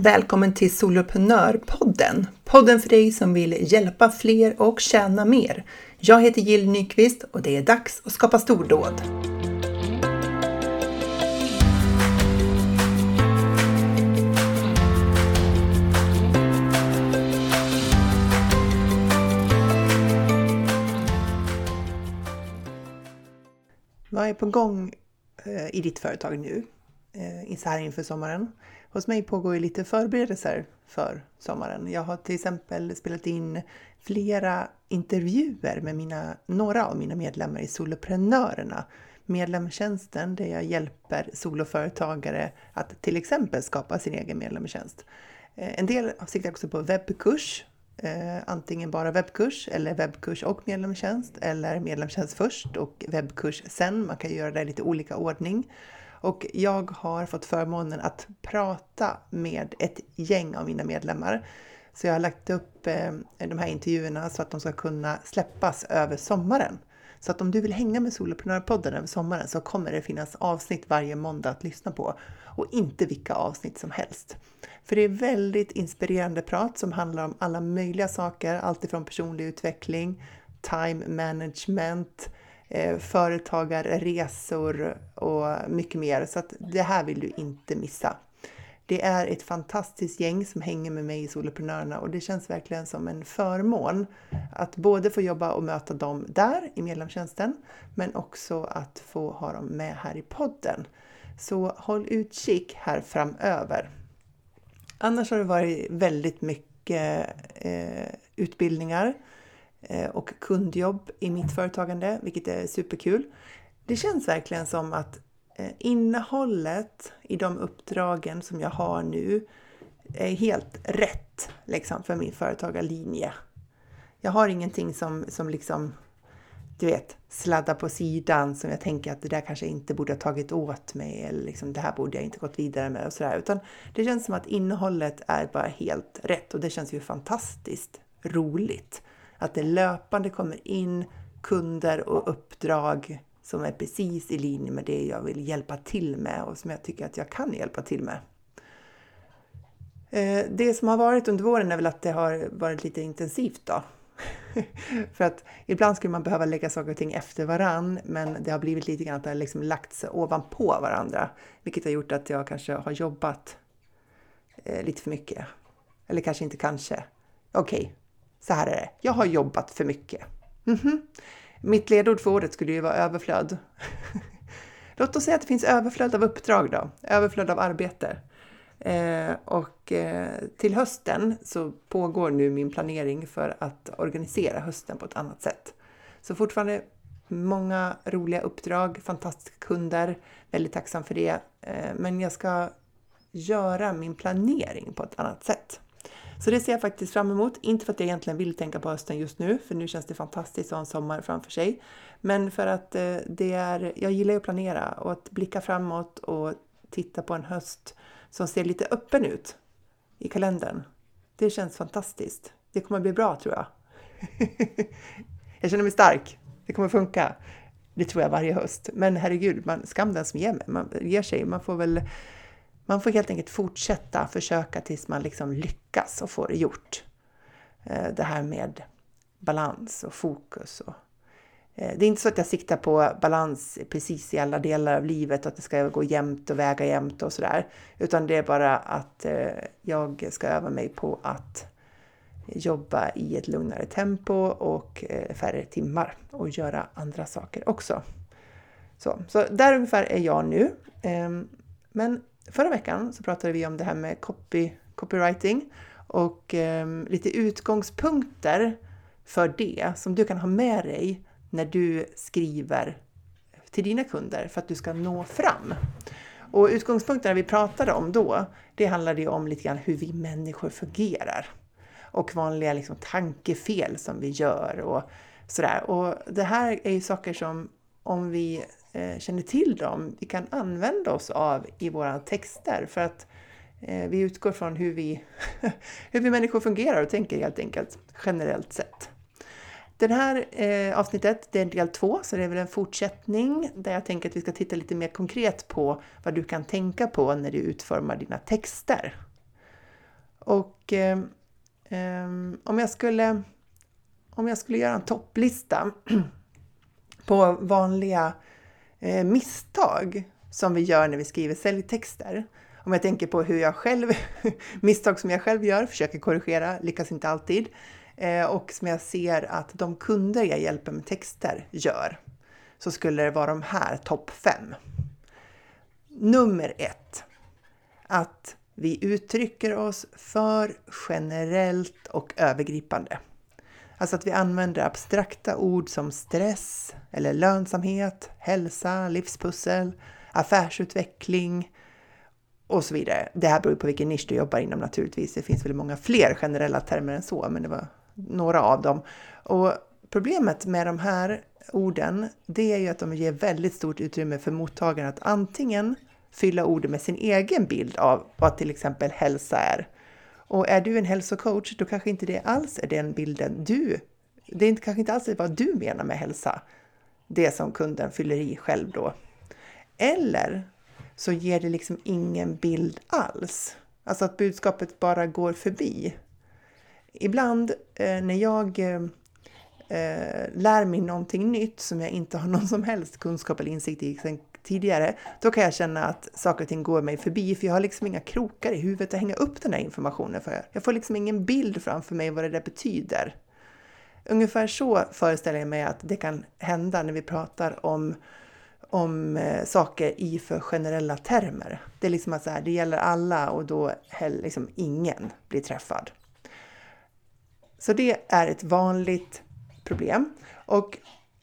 Välkommen till Soloprenörpodden! Podden för dig som vill hjälpa fler och tjäna mer. Jag heter Jill Nyqvist och det är dags att skapa stordåd. Vad är på gång eh, i ditt företag nu? Eh, så här inför sommaren? Hos mig pågår ju lite förberedelser för sommaren. Jag har till exempel spelat in flera intervjuer med mina, några av mina medlemmar i Soloprenörerna, medlemstjänsten där jag hjälper soloföretagare att till exempel skapa sin egen medlemstjänst. Eh, en del siktar också på webbkurs, eh, antingen bara webbkurs eller webbkurs och medlemstjänst eller medlemstjänst först och webbkurs sen. Man kan göra det i lite olika ordning. Och jag har fått förmånen att prata med ett gäng av mina medlemmar. Så jag har lagt upp eh, de här intervjuerna så att de ska kunna släppas över sommaren. Så att om du vill hänga med Soloprenörpodden över sommaren så kommer det finnas avsnitt varje måndag att lyssna på. Och inte vilka avsnitt som helst. För det är väldigt inspirerande prat som handlar om alla möjliga saker. Alltifrån personlig utveckling, time management, eh, företagarresor och mycket mer. Så att det här vill du inte missa. Det är ett fantastiskt gäng som hänger med mig i Soloprenörerna och det känns verkligen som en förmån att både få jobba och möta dem där i medlemstjänsten men också att få ha dem med här i podden. Så håll utkik här framöver. Annars har det varit väldigt mycket eh, utbildningar Eh, Eh, och kundjobb i mitt företagande, vilket är superkul. Det känns verkligen som att eh, innehållet i de uppdragen som jag har nu är helt rätt liksom, för min företagarlinje. Jag har ingenting som, som liksom, du vet, sladdar på sidan som jag tänker att det där kanske inte borde ha tagit åt mig eller liksom, det här borde jag inte gått vidare med och sådär. Utan det känns som att innehållet är bara helt rätt och det känns ju fantastiskt roligt. Att det löpande kommer in kunder och uppdrag som är precis i linje med det jag vill hjälpa till med och som jag tycker att jag kan hjälpa till med. Eh, det som har varit under våren är väl att det har varit lite intensivt då. För att ibland skulle man behöva lägga saker och ting efter varann, men det har blivit lite grann att det har liksom sig ovanpå varandra, vilket har gjort att jag kanske har jobbat eh, lite för mycket. Eller kanske inte kanske. Okej, okay, så här är det. Jag har jobbat för mycket. Mm -hmm. Mitt ledord för året skulle ju vara överflöd. Låt oss säga att det finns överflöd av uppdrag då, överflöd av arbete. Eh, och eh, till hösten så pågår nu min planering för att organisera hösten på ett annat sätt. Så fortfarande många roliga uppdrag, fantastiska kunder, väldigt tacksam för det. Eh, men jag ska göra min planering på ett annat sätt. Så det ser jag faktiskt fram emot. Inte för att jag egentligen vill tänka på hösten just nu, för nu känns det fantastiskt att ha en sommar framför sig. Men för att eh, det är, jag gillar ju att planera och att blicka framåt och titta på en höst som ser lite öppen ut i kalendern. Det känns fantastiskt. Det kommer bli bra tror jag. jag känner mig stark. Det kommer funka. Det tror jag varje höst. Men herregud, man, skam den som ger, mig. Man ger sig. Man får väl man får helt enkelt fortsätta försöka tills man liksom lyckas och får det gjort. Eh, det här med balans och fokus. Och, eh, det är inte så att jag siktar på balans precis i alla delar av livet och att det ska gå jämnt och väga jämnt och sådär. Utan det är bara att eh, jag ska öva mig på att jobba i ett lugnare tempo och färre timmar och göra andra saker också. Så, så där ungefär är jag nu. Ehm, men Förra veckan så pratade vi om det här med copy, copywriting och eh, lite utgångspunkter för det som du kan ha med dig när du skriver till dina kunder för att du ska nå fram. Och utgångspunkterna vi pratade om då, det handlade ju om lite grann hur vi människor fungerar och vanliga liksom, tankefel som vi gör och sådär. Och det här är ju saker som om vi Eh, känner till dem vi kan använda oss av i våra texter för att eh, vi utgår från hur vi, hur vi människor fungerar och tänker helt enkelt, generellt sett. Det här eh, avsnittet det är del två, så det är väl en fortsättning där jag tänker att vi ska titta lite mer konkret på vad du kan tänka på när du utformar dina texter. Och eh, eh, om, jag skulle, om jag skulle göra en topplista på vanliga eh, misstag som vi gör när vi skriver säljtexter. Om jag tänker på hur jag själv, misstag som jag själv gör, försöker korrigera, lyckas inte alltid. Eh, och som jag ser att de kunder jag hjälper med texter gör. Så skulle det vara de här topp fem. Nummer ett. Att vi uttrycker oss för generellt och övergripande. Alltså att vi använder abstrakta ord som stress eller lönsamhet, hälsa, livspussel, affärsutveckling och så vidare. Det här beror på vilken nisch du jobbar inom naturligtvis. Det finns väl många fler generella termer än så, men det var några av dem. Och problemet med de här orden, det är ju att de ger väldigt stort utrymme för mottagaren att antingen fylla orden med sin egen bild av vad till exempel hälsa är. Och är du en hälsocoach, då kanske inte det alls är den bilden du... Det är kanske inte alls vad du menar med hälsa, det som kunden fyller i själv då. Eller så ger det liksom ingen bild alls. Alltså att budskapet bara går förbi. Ibland eh, när jag eh, eh lär mig någonting nytt som jag inte har någon som helst kunskap eller insikt i tidigare, då kan jag känna att saker och ting går mig förbi för jag har liksom inga krokar i huvudet att hänga upp den här informationen för. Jag får liksom ingen bild framför mig vad det där betyder. Ungefär så föreställer jag mig att det kan hända när vi pratar om om eh, saker i för generella termer. Det är liksom att så här, det gäller alla och då liksom ingen blir träffad. Så det är ett vanligt problem. Och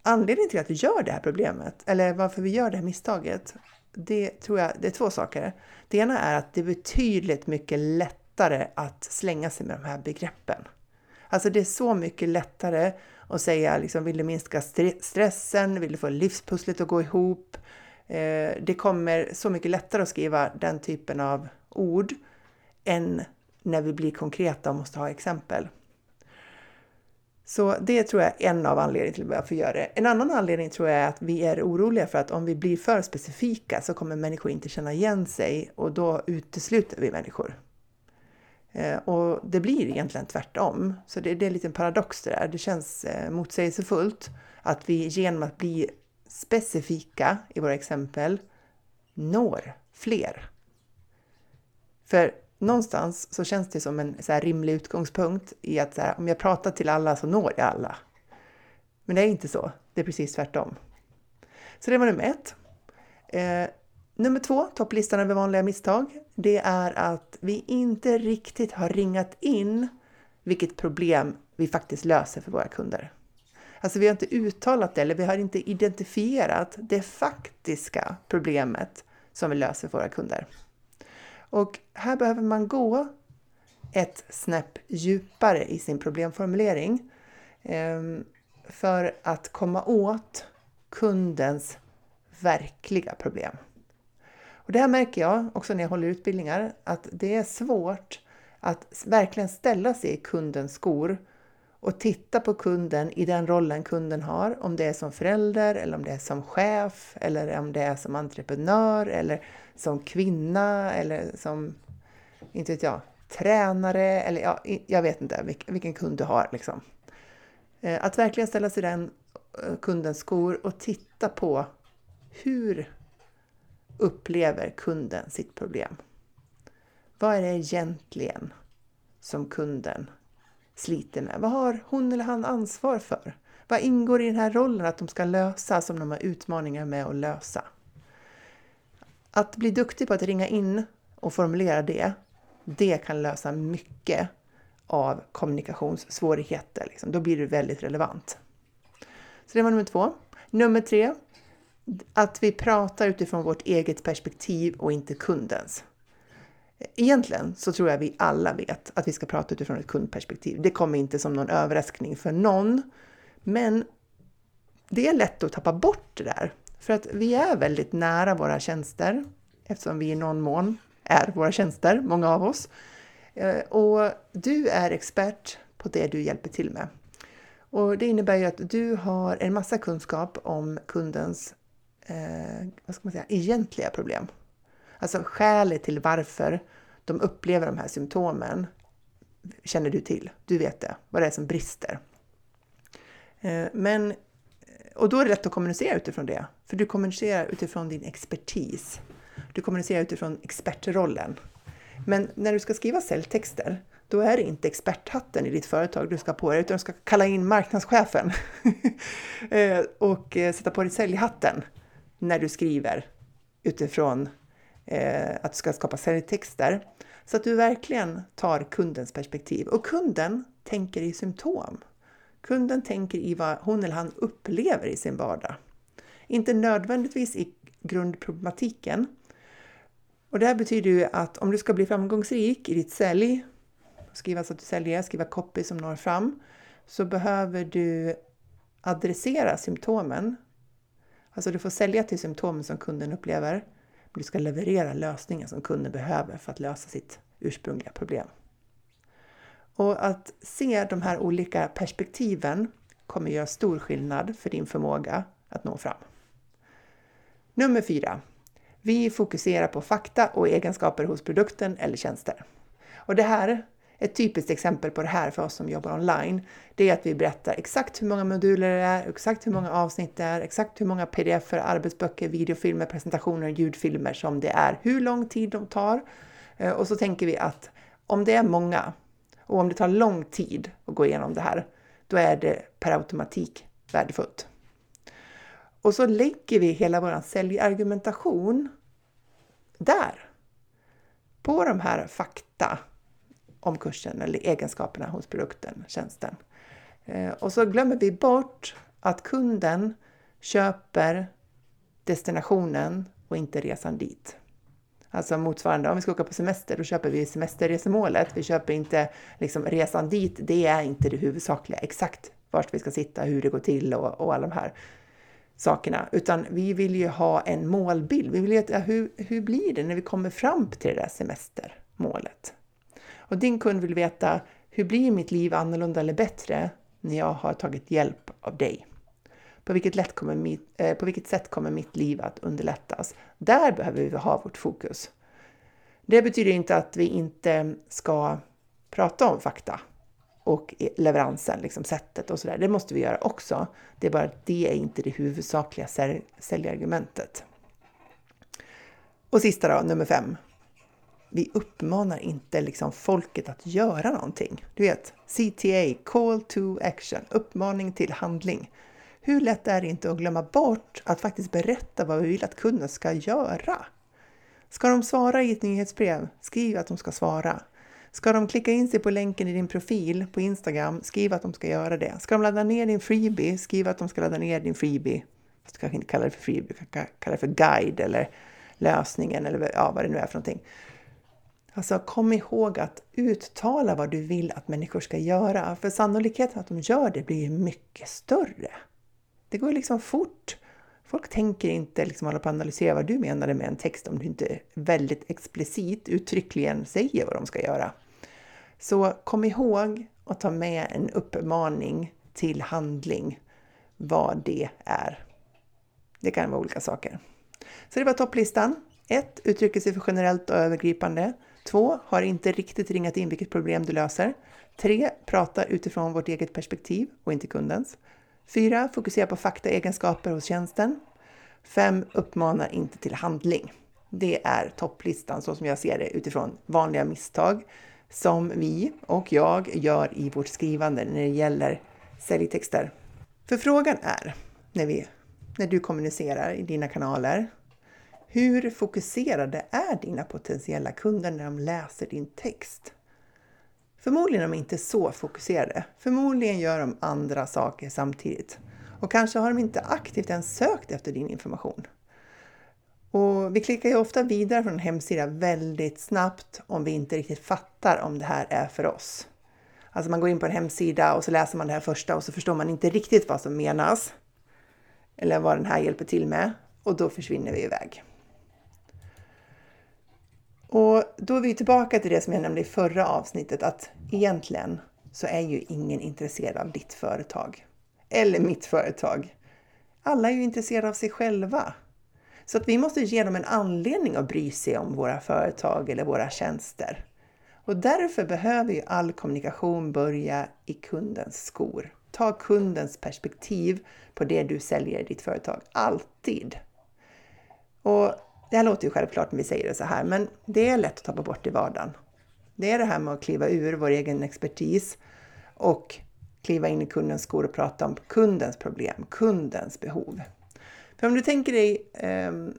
anledningen till att vi gör det här problemet, eller varför vi gör det här misstaget, det tror jag, det är två saker. Det ena är att det är betydligt mycket lättare att slänga sig med de här begreppen. Alltså det är så mycket lättare att säga liksom, vill du minska stressen? Vill du få livspusslet att gå ihop? Eh, det kommer så mycket lättare att skriva den typen av ord än när vi blir konkreta och måste ha exempel. Så det tror jag är en av anledningarna till varför vi gör det. En annan anledning tror jag är att vi är oroliga för att om vi blir för specifika så kommer människor inte känna igen sig och då utesluter vi människor. Eh, och det blir egentligen tvärtom. Så det, det är en liten paradox det där. Det känns eh, motsägelsefullt att vi genom att bli specifika i våra exempel når fler. För någonstans så känns det som en så här rimlig utgångspunkt i att här, om jag pratar till alla så når jag alla. Men det är inte så. Det är precis tvärtom. Så det var nummer ett. Eh, nummer två, topplistan över vanliga misstag, det är att vi inte riktigt har ringat in vilket problem vi faktiskt löser för våra kunder. Alltså vi har inte uttalat det eller vi har inte identifierat det faktiska problemet som vi löser för våra kunder. Och här behöver man gå ett snäpp djupare i sin problemformulering ehm, för att komma åt kundens verkliga problem. Och det här märker jag också när jag håller utbildningar, att det är svårt att verkligen ställa sig i kundens skor och titta på kunden i den rollen kunden har, om det är som förälder eller om det är som chef eller om det är som entreprenör eller som kvinna eller som, inte vet jag, tränare eller ja, jag vet inte vilken kund du har liksom. Eh, att verkligen ställa sig i den eh, kundens skor och titta på hur upplever kunden sitt problem? Vad är det egentligen som kunden sliter med? Vad har hon eller han ansvar för? Vad ingår i den här rollen att de ska lösa som de har utmaningar med att lösa? Att bli duktig på att ringa in och formulera det, det kan lösa mycket av kommunikationssvårigheter. Liksom. Då blir du väldigt relevant. Så det var nummer två. Nummer tre, att vi pratar utifrån vårt eget perspektiv och inte kundens. Egentligen så tror jag vi alla vet att vi ska prata utifrån ett kundperspektiv. Det kommer inte som någon överraskning för någon. Men det är lätt att tappa bort det där. För att vi är väldigt nära våra tjänster eftersom vi i någon mån är våra tjänster, många av oss. Eh, och du är expert på det du hjälper till med. Och det innebär ju att du har en massa kunskap om kundens eh, vad ska man säga, egentliga problem. Alltså skälet till varför de upplever de här symptomen känner du till. Du vet det, vad det är som brister. Eh, men, eh, och då är det lätt att kommunicera utifrån det, för du kommunicerar utifrån din expertis. Du kommunicerar utifrån expertrollen. Men när du ska skriva säljtexter, då är det inte experthatten i ditt företag du ska ha på dig, utan du ska kalla in marknadschefen eh, och sätta på dig säljhatten när du skriver utifrån Eh, att du ska skapa säljtexter. Så att du verkligen tar kundens perspektiv. Och kunden tänker i symptom. Kunden tänker i vad hon eller han upplever i sin vardag. Inte nödvändigtvis i grundproblematiken. Och det här betyder ju att om du ska bli framgångsrik i ditt sälj, skriva så att du säljer, skriva copy som når fram, så behöver du adressera symptomen. Alltså du får sälja till symptomen som kunden upplever, du ska leverera lösningen som kunden behöver för att lösa sitt ursprungliga problem. Och att se de här olika perspektiven kommer göra stor skillnad för din förmåga att nå fram. Nummer fyra. Vi fokuserar på fakta och egenskaper hos produkten eller tjänster. Och det här, ett typiskt exempel på det här för oss som jobbar online, det är att vi berättar exakt hur många moduler det är, exakt hur många avsnitt det är, exakt hur många pdf, arbetsböcker, videofilmer, presentationer, ljudfilmer som det är, hur lång tid de tar. Eh, och så tänker vi att om det är många och om det tar lång tid att gå igenom det här, då är det per automatik värdefullt. Och så lägger vi hela vår säljargumentation där. På de här fakta om kursen eller egenskaperna hos produkten, tjänsten. Eh, och så glömmer vi bort att kunden köper destinationen och inte resan dit. Alltså motsvarande, om vi ska åka på semester, då köper vi semesterresemålet. Vi köper inte liksom resan dit. Det är inte det huvudsakliga, exakt vart vi ska sitta, hur det går till och, och alla de här sakerna. Utan vi vill ju ha en målbild. Vi vill veta hur, hur blir det när vi kommer fram till det där semestermålet? Och din kund vill veta, hur blir mitt liv annorlunda eller bättre när jag har tagit hjälp av dig? På vilket, kommer mitt, eh, på vilket sätt kommer mitt liv att underlättas? Där behöver vi ha vårt fokus. Det betyder inte att vi inte ska prata om fakta och leveransen, liksom sättet och sådär. Det måste vi göra också. Det är bara att det är inte det huvudsakliga säljargumentet. Och sista då, nummer fem. Vi uppmanar inte liksom folket att göra någonting. Du vet, CTA, Call to Action, uppmaning till handling. Hur lätt är det inte att glömma bort att faktiskt berätta vad vi vill att kunden ska göra? Ska de svara i ett nyhetsbrev? Skriv att de ska svara. Ska de klicka in sig på länken i din profil på Instagram? Skriv att de ska göra det. Ska de ladda ner din freebie? Skriv att de ska ladda ner din freebie. Fast du kanske inte kallar det för freebie, du kan kalla det för guide eller lösningen eller ja, vad det nu är för någonting. Alltså kom ihåg att uttala vad du vill att människor ska göra, för sannolikheten att de gör det blir mycket större. Det går liksom fort. Folk tänker inte liksom hålla på att analysera vad du menade med en text om du inte väldigt explicit uttryckligen säger vad de ska göra. Så kom ihåg att ta med en uppmaning till handling, vad det är. Det kan vara olika saker. Så det var topplistan. 1. Uttrycker sig för generellt och övergripande. 2. Har inte riktigt ringat in vilket problem du löser. 3. Pratar utifrån vårt eget perspektiv och inte kundens. 4. Fokusera på faktaegenskaper hos tjänsten. 5. Uppmanar inte till handling. Det är topplistan så som jag ser det utifrån vanliga misstag som vi och jag gör i vårt skrivande när det gäller säljtexter. För frågan är, när, vi, när du kommunicerar i dina kanaler, hur fokuserade är dina potentiella kunder när de läser din text? Förmodligen är de inte så fokuserade. Förmodligen gör de andra saker samtidigt. Och kanske har de inte aktivt ens sökt efter din information. Och vi klickar ju ofta vidare från en hemsida väldigt snabbt om vi inte riktigt fattar om det här är för oss. Alltså man går in på en hemsida och så läser man det här första och så förstår man inte riktigt vad som menas. Eller vad den här hjälper till med. Och då försvinner vi iväg. Och då är vi tillbaka till det som jag nämnde i förra avsnittet att egentligen så är ju ingen intresserad av ditt företag. Eller mitt företag. Alla är ju intresserade av sig själva. Så att vi måste ge dem en anledning att bry sig om våra företag eller våra tjänster. Och därför behöver ju all kommunikation börja i kundens skor. Ta kundens perspektiv på det du säljer i ditt företag. Alltid! Och det här låter ju självklart när vi säger det så här, men det är lätt att tappa bort i vardagen. Det är det här med att kliva ur vår egen expertis och kliva in i kundens skor och prata om kundens problem, kundens behov. För om du tänker dig, um,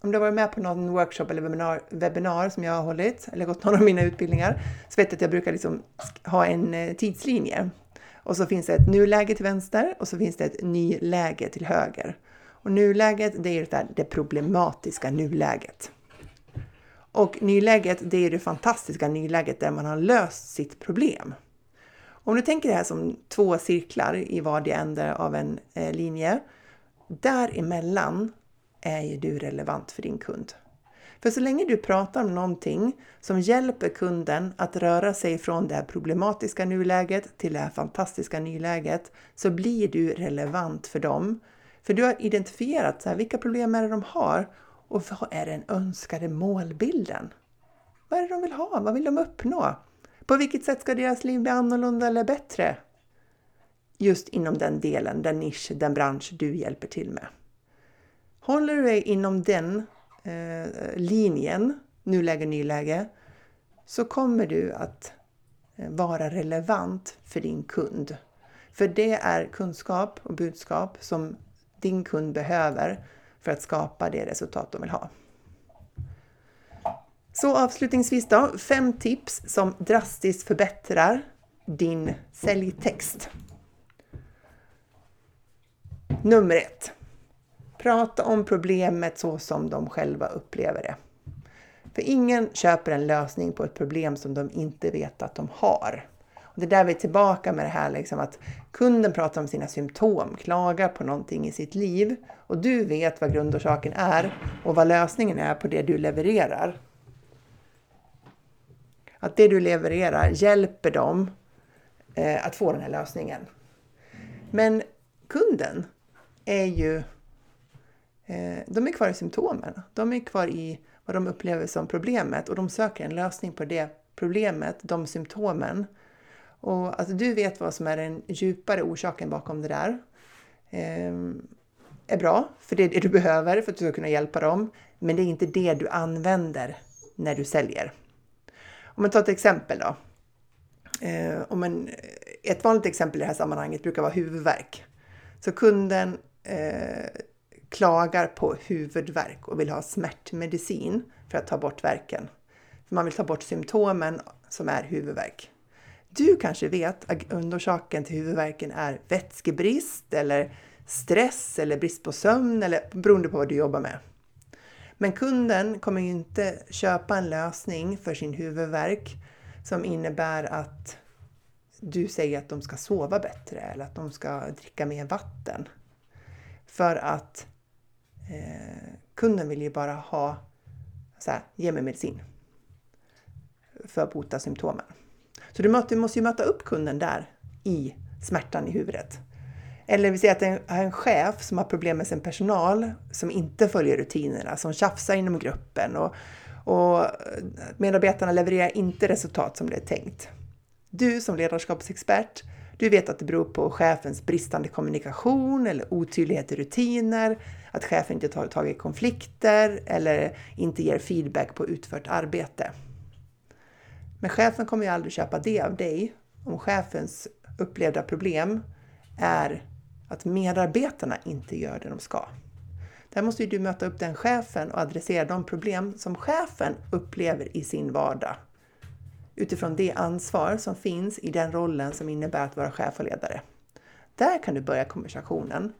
om du har varit med på någon workshop eller webbinar, webbinar som jag har hållit, eller gått någon av mina utbildningar, så vet du att jag brukar liksom ha en eh, tidslinje. Och så finns det ett nuläge till vänster och så finns det ett nyläge till höger. Och nuläget, det är det, det problematiska nuläget. Och nyläget, det är det fantastiska nyläget där man har löst sitt problem. Om du tänker det här som två cirklar i vardera ände av en eh, linje. Däremellan är ju du relevant för din kund. För så länge du pratar om någonting som hjälper kunden att röra sig från det här problematiska nuläget till det här fantastiska nyläget så blir du relevant för dem. För du har identifierat så här, vilka problem är det de har och vad är den önskade målbilden? Vad är det de vill ha? Vad vill de uppnå? På vilket sätt ska deras liv bli annorlunda eller bättre? Just inom den delen, den nisch, den bransch du hjälper till med. Håller du dig inom den eh, linjen, nuläge, nyläge, så kommer du att eh, vara relevant för din kund. För det är kunskap och budskap som din kund behöver för att skapa det resultat de vill ha. Så avslutningsvis då, fem tips som drastiskt förbättrar din säljtext. Nummer ett. Prata om problemet så som de själva upplever det. För ingen köper en lösning på ett problem som de inte vet att de har. Och det är där vi är tillbaka med det här liksom att kunden pratar om sina symptom, klagar på någonting i sitt liv och du vet vad grundorsaken är och vad lösningen är på det du levererar. Att det du levererar hjälper dem eh, att få den här lösningen. Men kunden är ju, eh, de är kvar i symptomen. De är kvar i vad de upplever som problemet och de söker en lösning på det problemet, de symptomen. Och att du vet vad som är den djupare orsaken bakom det där ehm, är bra, för det är det du behöver för att du ska kunna hjälpa dem. Men det är inte det du använder när du säljer. Om man tar ett exempel då. Ehm, om en, ett vanligt exempel i det här sammanhanget brukar vara huvudvärk. Så kunden eh, klagar på huvudvärk och vill ha smärtmedicin för att ta bort värken. För man vill ta bort symptomen som är huvudvärk. Du kanske vet att grundorsaken till huvudvärken är vätskebrist eller stress eller brist på sömn eller beroende på vad du jobbar med. Men kunden kommer ju inte köpa en lösning för sin huvudvärk som innebär att du säger att de ska sova bättre eller att de ska dricka mer vatten. För att eh, kunden vill ju bara ha, så här, ge mig medicin för att bota symptomen. Så du måste ju möta upp kunden där i smärtan i huvudet. Eller vi säger att en, en chef som har problem med sin personal som inte följer rutinerna, som tjafsar inom gruppen och, och eh, medarbetarna levererar inte resultat som det är tänkt. Du som ledarskapsexpert, du vet att det beror på chefens bristande kommunikation eller otydlighet i rutiner, att chefen inte tar tag i konflikter eller inte ger feedback på utfört arbete. Men chefen kommer ju aldrig köpa det av dig om chefens upplevda problem är att medarbetarna inte gör det de ska. Där måste ju du möta upp den chefen och adressera de problem som chefen upplever i sin vardag. Utifrån det ansvar som finns i den rollen som innebär att vara chef och ledare. Där kan du börja konversationen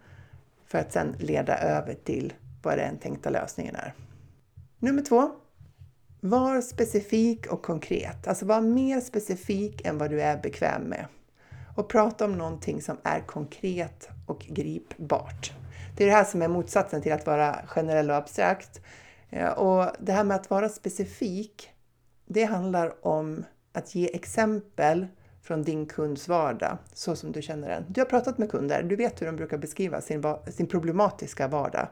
för att sedan leda över till vad den tänkta lösningen är. Nummer två. Var specifik och konkret. Alltså var mer specifik än vad du är bekväm med och prata om någonting som är konkret och gripbart. Det är det här som är motsatsen till att vara generell och abstrakt. Eh, och det här med att vara specifik, det handlar om att ge exempel från din kunds vardag, så som du känner den. Du har pratat med kunder, du vet hur de brukar beskriva sin, sin problematiska vardag,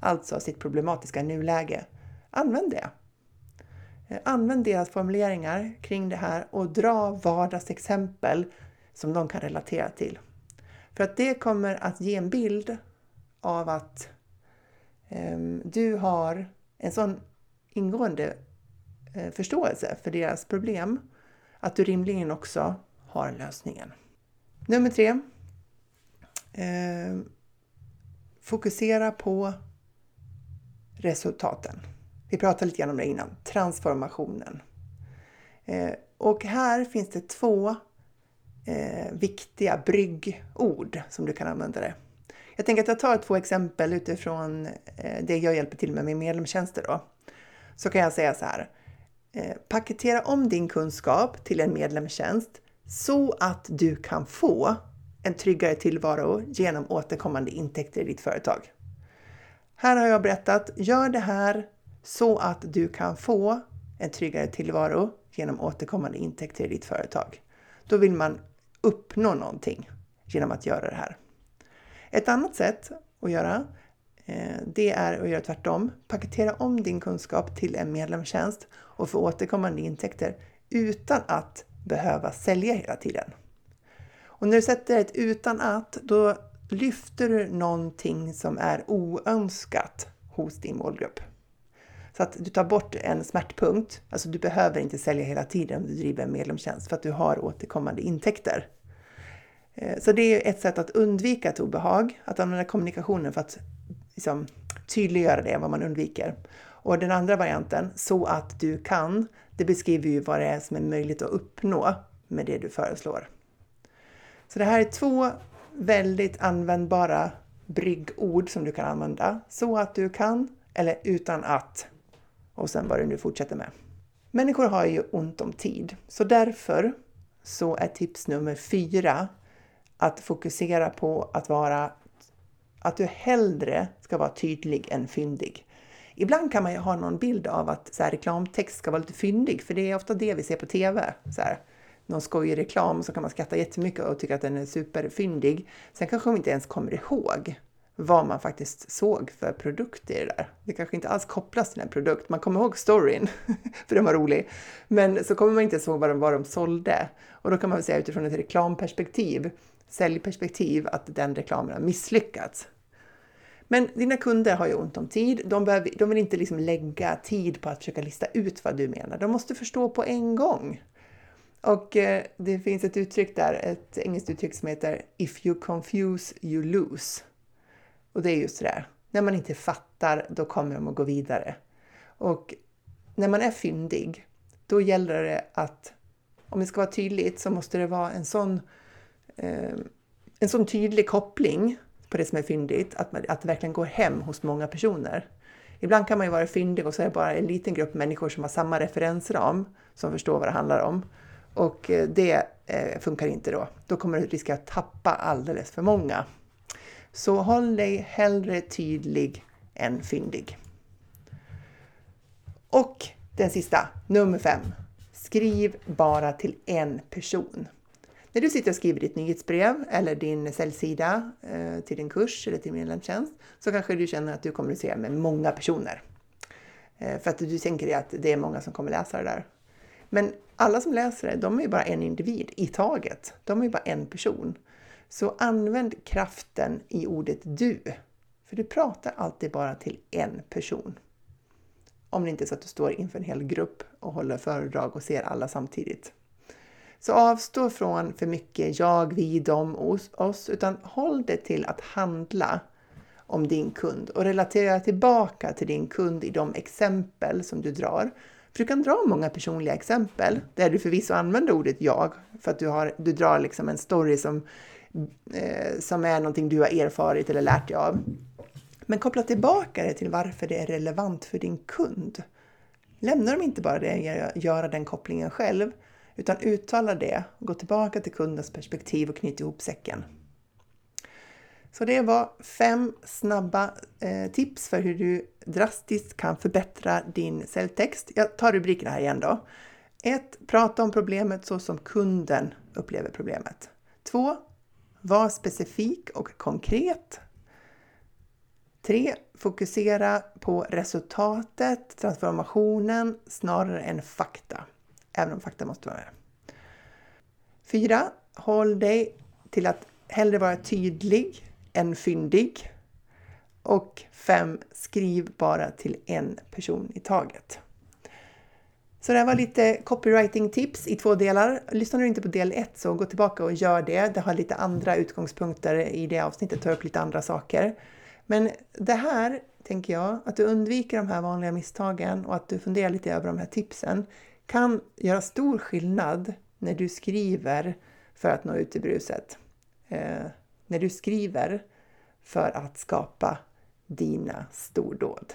alltså sitt problematiska nuläge. Använd det! Eh, använd deras formuleringar kring det här och dra vardagsexempel som de kan relatera till. För att det kommer att ge en bild av att um, du har en sån ingående uh, förståelse för deras problem att du rimligen också har lösningen. Nummer tre. Uh, fokusera på resultaten. Vi pratade lite grann om det innan, transformationen. Eh, och här finns det två eh, viktiga bryggord som du kan använda det. Jag tänker att jag tar två exempel utifrån eh, det jag hjälper till med med medlemstjänster. Då. Så kan jag säga så här. Eh, paketera om din kunskap till en medlemstjänst så att du kan få en tryggare tillvaro genom återkommande intäkter i ditt företag. Här har jag berättat, gör det här så att du kan få en tryggare tillvaro genom återkommande intäkter i ditt företag. Då vill man uppnå någonting genom att göra det här. Ett annat sätt att göra eh, det är att göra tvärtom. Paketera om din kunskap till en medlemstjänst och få återkommande intäkter utan att behöva sälja hela tiden. Och när du sätter ett utan att, då lyfter du någonting som är oönskat hos din målgrupp. Så att du tar bort en smärtpunkt. Alltså du behöver inte sälja hela tiden om du driver en medlemstjänst för att du har återkommande intäkter. Eh, så det är ett sätt att undvika ett obehag, att använda kommunikationen för att liksom, tydliggöra det, vad man undviker. Och den andra varianten, så att du kan, det beskriver ju vad det är som är möjligt att uppnå med det du föreslår. Så det här är två väldigt användbara bryggord som du kan använda. Så att du kan, eller utan att och sen vad du nu fortsätter med. Människor har ju ont om tid, så därför så är tips nummer fyra att fokusera på att vara att du hellre ska vara tydlig än fyndig. Ibland kan man ju ha någon bild av att så här, reklamtext ska vara lite fyndig, för det är ofta det vi ser på TV. Så här, någon skojig reklam så kan man skratta jättemycket och tycka att den är superfyndig. Sen kanske de inte ens kommer ihåg vad man faktiskt såg för produkt i det där. Det kanske inte alls kopplas till en produkt. Man kommer ihåg storyn, för den var rolig. Men så kommer man inte ihåg vad de, vad de sålde. Och då kan man väl säga utifrån ett reklamperspektiv, säljperspektiv, att den reklamen har misslyckats. Men dina kunder har ju ont om tid. De, behöver, de vill inte liksom lägga tid på att försöka lista ut vad du menar. De måste förstå på en gång. Och eh, det finns ett uttryck där, ett engelskt uttryck som heter If you confuse you lose. Och det är just det där. När man inte fattar, då kommer de att gå vidare. Och när man är fyndig, då gäller det att om det ska vara tydligt så måste det vara en sån, eh, en sån tydlig koppling på det som är fyndigt, att, man, att det verkligen går hem hos många personer. Ibland kan man ju vara fyndig och så är det bara en liten grupp människor som har samma referensram som förstår vad det handlar om. Och eh, det eh, funkar inte då. Då kommer du riskera att tappa alldeles för många. Så håll dig hellre tydlig än fyndig. Och den sista, nummer fem. Skriv bara till en person. När du sitter och skriver ditt nyhetsbrev eller din säljsida eh, till din kurs eller till medlemstjänst så kanske du känner att du kommunicerar med många personer. Eh, för att du tänker dig att det är många som kommer läsa det där. Men alla som läser det, de är ju bara en individ i taget. De är ju bara en person. Så använd kraften i ordet du. För du pratar alltid bara till en person. Om det inte är så att du står inför en hel grupp och håller föredrag och ser alla samtidigt. Så avstå från för mycket jag, vi, dem, oss, utan håll det till att handla om din kund och relatera tillbaka till din kund i de exempel som du drar. För du kan dra många personliga exempel där du förvisso använder ordet jag för att du, har, du drar liksom en story som eh, som är någonting du har erfarit eller lärt dig av. Men koppla tillbaka det till varför det är relevant för din kund. Lämna dem inte bara det, göra den kopplingen själv, utan uttala det, gå tillbaka till kundens perspektiv och knyta ihop säcken. Så det var fem snabba eh, tips för hur du drastiskt kan förbättra din säljtext. Jag tar rubrikerna här igen då. 1. Prata om problemet så som kunden upplever problemet. 2. Var specifik och konkret. 3. Fokusera på resultatet, transformationen snarare än fakta. Även om fakta måste vara med. 4. Håll dig till att hellre vara tydlig än fyndig. Och 5. Skriv bara till en person i taget. Så det här var lite copywriting tips i två delar. Lyssnar du inte på del 1 så gå tillbaka och gör det. Det har lite andra utgångspunkter i det avsnittet, tar upp lite andra saker. Men det här tänker jag, att du undviker de här vanliga misstagen och att du funderar lite över de här tipsen kan göra stor skillnad när du skriver för att nå ut i bruset. Eh, när du skriver för att skapa dina stordåd.